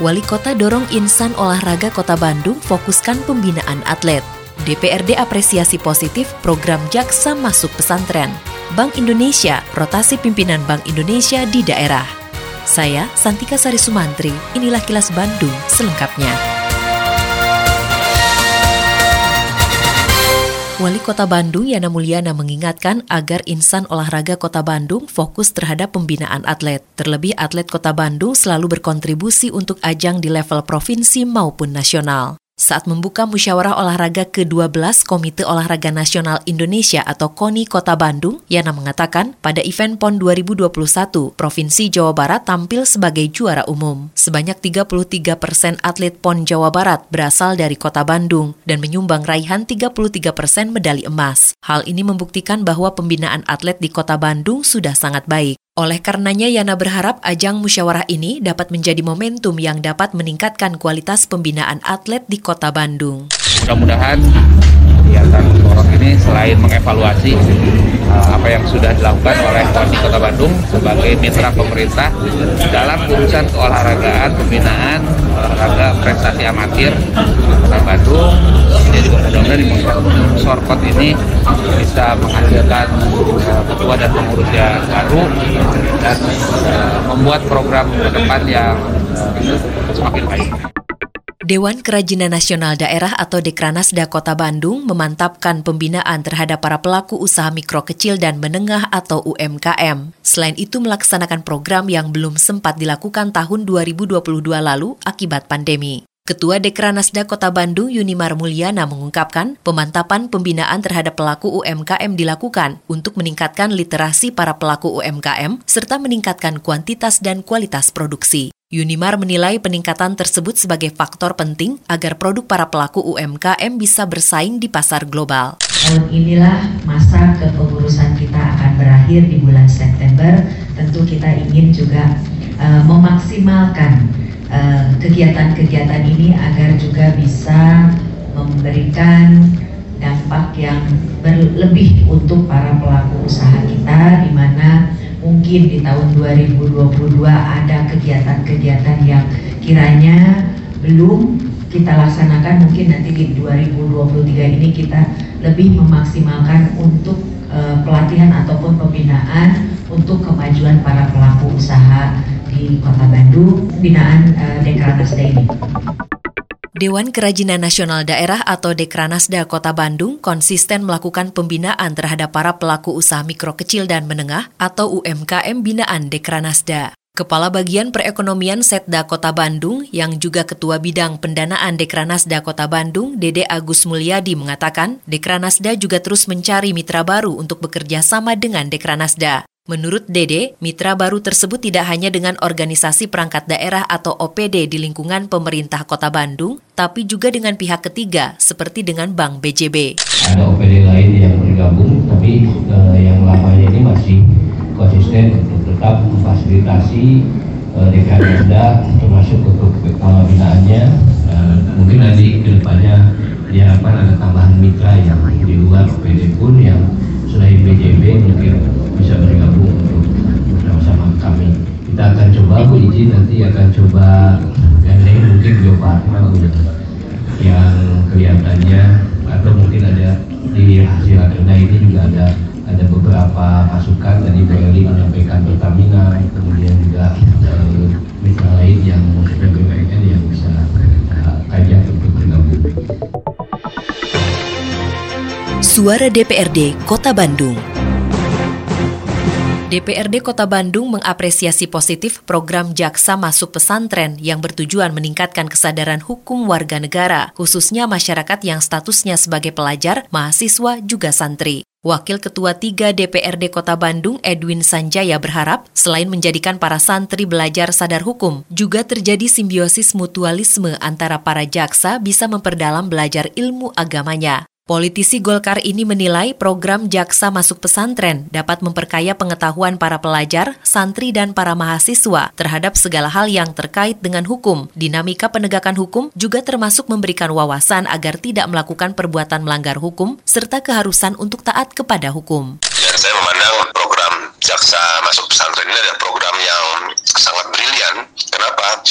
Wali Kota dorong insan olahraga Kota Bandung fokuskan pembinaan atlet. DPRD apresiasi positif program Jaksa masuk pesantren. Bank Indonesia, rotasi pimpinan Bank Indonesia di daerah. Saya Santika Sari Sumantri, inilah kilas Bandung selengkapnya. Wali Kota Bandung Yana Mulyana mengingatkan agar insan olahraga Kota Bandung fokus terhadap pembinaan atlet. Terlebih atlet Kota Bandung selalu berkontribusi untuk ajang di level provinsi maupun nasional. Saat membuka musyawarah olahraga ke-12 Komite Olahraga Nasional Indonesia atau KONI Kota Bandung, Yana mengatakan pada event PON 2021, Provinsi Jawa Barat tampil sebagai juara umum. Sebanyak 33 persen atlet PON Jawa Barat berasal dari Kota Bandung dan menyumbang raihan 33 persen medali emas. Hal ini membuktikan bahwa pembinaan atlet di Kota Bandung sudah sangat baik. Oleh karenanya Yana berharap ajang musyawarah ini dapat menjadi momentum yang dapat meningkatkan kualitas pembinaan atlet di Kota Bandung. Mudah-mudahan kegiatan Borok ini selain mengevaluasi uh, apa yang sudah dilakukan oleh Wali Kota Bandung sebagai mitra pemerintah dalam urusan keolahragaan, pembinaan, olahraga prestasi amatir Kota Bandung. Sorkot ini bisa menghasilkan uh, ketua dan pengurus yang baru dan uh, membuat program ke depan yang uh, semakin baik. Dewan Kerajinan Nasional Daerah atau Dekranasda Kota Bandung memantapkan pembinaan terhadap para pelaku usaha mikro kecil dan menengah atau UMKM. Selain itu melaksanakan program yang belum sempat dilakukan tahun 2022 lalu akibat pandemi. Ketua Dekranasda Kota Bandung Yunimar Mulyana mengungkapkan pemantapan pembinaan terhadap pelaku UMKM dilakukan untuk meningkatkan literasi para pelaku UMKM serta meningkatkan kuantitas dan kualitas produksi. Yunimar menilai peningkatan tersebut sebagai faktor penting agar produk para pelaku UMKM bisa bersaing di pasar global. Tahun inilah masa kepengurusan kita akan berakhir di bulan September. Tentu kita ingin juga uh, memaksimalkan kegiatan-kegiatan ini agar juga bisa memberikan dampak yang berlebih untuk para pelaku usaha kita di mana mungkin di tahun 2022 ada kegiatan-kegiatan yang kiranya belum kita laksanakan. Mungkin nanti di 2023 ini kita lebih memaksimalkan untuk uh, pelatihan ataupun pembinaan untuk kemajuan para pelaku usaha di Kota Bandung, binaan uh, Dekranasda ini. Dewan Kerajinan Nasional Daerah atau Dekranasda Kota Bandung konsisten melakukan pembinaan terhadap para pelaku usaha mikro kecil dan menengah atau UMKM binaan Dekranasda. Kepala Bagian Perekonomian Setda Kota Bandung yang juga Ketua Bidang Pendanaan Dekranasda Kota Bandung, Dede Agus Mulyadi mengatakan, Dekranasda juga terus mencari mitra baru untuk bekerja sama dengan Dekranasda. Menurut Dede, mitra baru tersebut tidak hanya dengan organisasi perangkat daerah atau OPD di lingkungan pemerintah Kota Bandung, tapi juga dengan pihak ketiga seperti dengan Bank BJB. Ada OPD lain yang bergabung, tapi uh, yang lamanya ini masih konsisten untuk tetap memfasilitasi uh, DKRSDA termasuk ke pembinaannya. Uh, mungkin nanti ke depannya diharapkan ada tambahan mitra yang di luar OPD pun yang selain BJB mungkin bisa bergabung untuk. Kita akan coba, Bu izin nanti akan coba gandeng mungkin Bio Farma yang kelihatannya atau mungkin ada di hasil agenda ini juga ada ada beberapa masukan tadi Bu Eli menyampaikan Pertamina kemudian juga uh, mitra lain yang sudah BUMN yang bisa uh, ajak untuk bergabung. Suara DPRD Kota Bandung. DPRD Kota Bandung mengapresiasi positif program Jaksa Masuk Pesantren yang bertujuan meningkatkan kesadaran hukum warga negara, khususnya masyarakat yang statusnya sebagai pelajar, mahasiswa, juga santri. Wakil Ketua 3 DPRD Kota Bandung Edwin Sanjaya berharap selain menjadikan para santri belajar sadar hukum, juga terjadi simbiosis mutualisme antara para jaksa bisa memperdalam belajar ilmu agamanya. Politisi Golkar ini menilai program Jaksa Masuk Pesantren dapat memperkaya pengetahuan para pelajar, santri, dan para mahasiswa terhadap segala hal yang terkait dengan hukum. Dinamika penegakan hukum juga termasuk memberikan wawasan agar tidak melakukan perbuatan melanggar hukum serta keharusan untuk taat kepada hukum. Dan saya memandang program Jaksa Masuk Pesantren ini adalah program yang sangat brilian. Kenapa?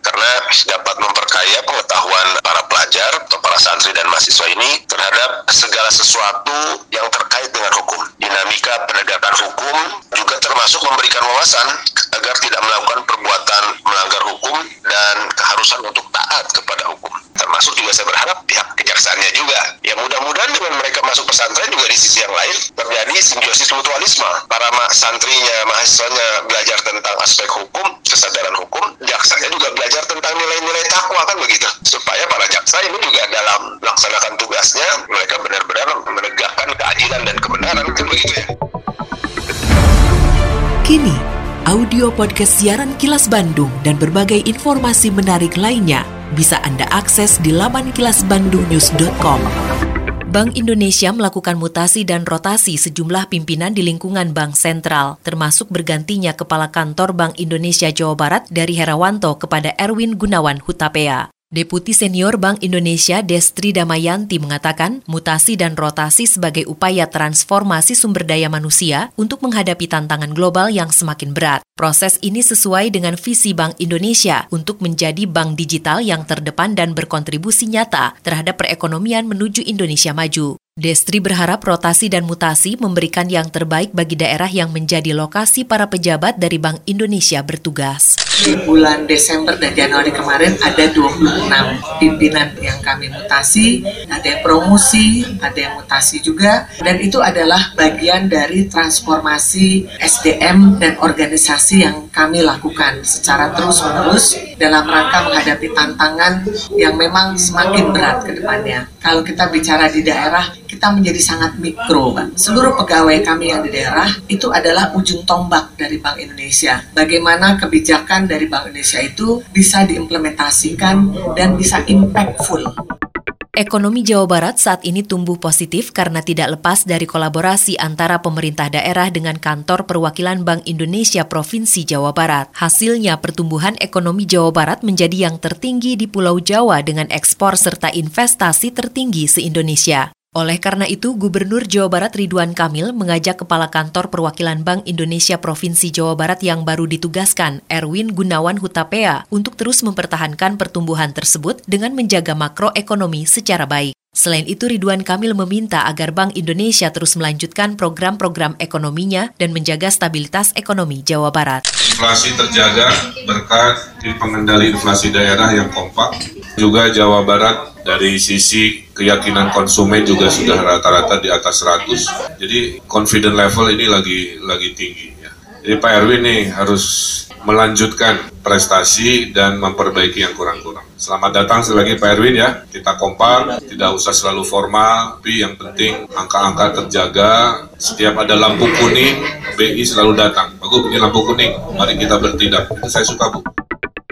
karena dapat memperkaya pengetahuan para pelajar atau para santri dan mahasiswa ini terhadap segala sesuatu yang terkait dengan hukum. Dinamika penegakan hukum juga termasuk memberikan wawasan agar tidak melakukan perbuatan melanggar hukum dan keharusan untuk taat kepada hukum. Termasuk juga saya berharap pihak kejaksaannya juga. Ya mudah-mudahan dengan mereka masuk pesantren juga di sisi yang lain terjadi simbiosis mutualisme. Para santrinya, mahasiswanya belajar tentang aspek hukum, kesadaran hukum, jaksanya juga belajar tentang nilai-nilai takwa kan begitu. Supaya para jaksa ini juga dalam melaksanakan tugasnya mereka benar-benar menegakkan keadilan dan kebenaran kan begitu ya. Kini, audio podcast siaran Kilas Bandung dan berbagai informasi menarik lainnya bisa Anda akses di laman kilasbandungnews.com. Bank Indonesia melakukan mutasi dan rotasi sejumlah pimpinan di lingkungan Bank Sentral, termasuk bergantinya Kepala Kantor Bank Indonesia Jawa Barat dari Herawanto kepada Erwin Gunawan Hutapea. Deputi Senior Bank Indonesia Destri Damayanti mengatakan mutasi dan rotasi sebagai upaya transformasi sumber daya manusia untuk menghadapi tantangan global yang semakin berat. Proses ini sesuai dengan visi Bank Indonesia untuk menjadi bank digital yang terdepan dan berkontribusi nyata terhadap perekonomian menuju Indonesia maju. Destri berharap rotasi dan mutasi memberikan yang terbaik bagi daerah yang menjadi lokasi para pejabat dari Bank Indonesia bertugas. Di bulan Desember dan Januari kemarin ada 26 pimpinan yang kami mutasi, ada yang promosi, ada yang mutasi juga, dan itu adalah bagian dari transformasi SDM dan organisasi yang kami lakukan secara terus-menerus dalam rangka menghadapi tantangan yang memang semakin berat ke depannya. Kalau kita bicara di daerah, kita menjadi sangat mikro, Pak. Seluruh pegawai kami yang di daerah itu adalah ujung tombak dari Bank Indonesia. Bagaimana kebijakan dari Bank Indonesia itu bisa diimplementasikan dan bisa impactful. Ekonomi Jawa Barat saat ini tumbuh positif karena tidak lepas dari kolaborasi antara pemerintah daerah dengan kantor perwakilan Bank Indonesia Provinsi Jawa Barat. Hasilnya pertumbuhan ekonomi Jawa Barat menjadi yang tertinggi di Pulau Jawa dengan ekspor serta investasi tertinggi se-Indonesia. Oleh karena itu, Gubernur Jawa Barat Ridwan Kamil mengajak Kepala Kantor Perwakilan Bank Indonesia Provinsi Jawa Barat yang baru ditugaskan, Erwin Gunawan Hutapea, untuk terus mempertahankan pertumbuhan tersebut dengan menjaga makroekonomi secara baik. Selain itu, Ridwan Kamil meminta agar Bank Indonesia terus melanjutkan program-program ekonominya dan menjaga stabilitas ekonomi Jawa Barat. Inflasi terjaga berkat pengendali inflasi daerah yang kompak. Juga Jawa Barat dari sisi keyakinan konsumen juga sudah rata-rata di atas 100. Jadi confident level ini lagi lagi tinggi ya. Jadi Pak Erwin nih harus melanjutkan prestasi dan memperbaiki yang kurang-kurang. Selamat datang sekali lagi Pak Erwin ya. Kita kompak, tidak usah selalu formal, tapi yang penting angka-angka terjaga. Setiap ada lampu kuning, BI selalu datang. Bagus, ini lampu kuning. Mari kita bertindak. Itu saya suka Bu.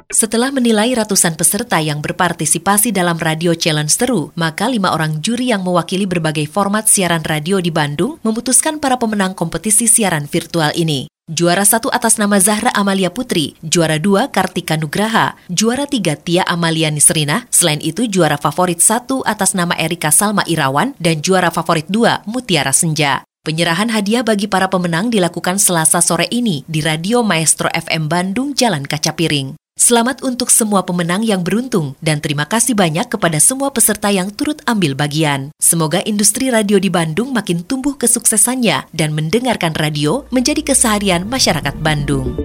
Setelah menilai ratusan peserta yang berpartisipasi dalam Radio Challenge Seru, maka lima orang juri yang mewakili berbagai format siaran radio di Bandung memutuskan para pemenang kompetisi siaran virtual ini. Juara satu atas nama Zahra Amalia Putri, juara dua Kartika Nugraha, juara tiga Tia Amalia Nisrina, selain itu juara favorit satu atas nama Erika Salma Irawan, dan juara favorit dua Mutiara Senja. Penyerahan hadiah bagi para pemenang dilakukan selasa sore ini di Radio Maestro FM Bandung Jalan Kaca Piring. Selamat untuk semua pemenang yang beruntung dan terima kasih banyak kepada semua peserta yang turut ambil bagian. Semoga industri radio di Bandung makin tumbuh kesuksesannya dan mendengarkan radio menjadi keseharian masyarakat Bandung.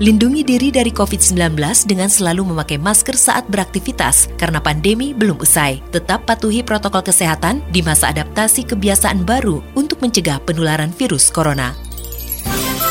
Lindungi diri dari COVID-19 dengan selalu memakai masker saat beraktivitas karena pandemi belum usai. Tetap patuhi protokol kesehatan di masa adaptasi kebiasaan baru untuk mencegah penularan virus corona.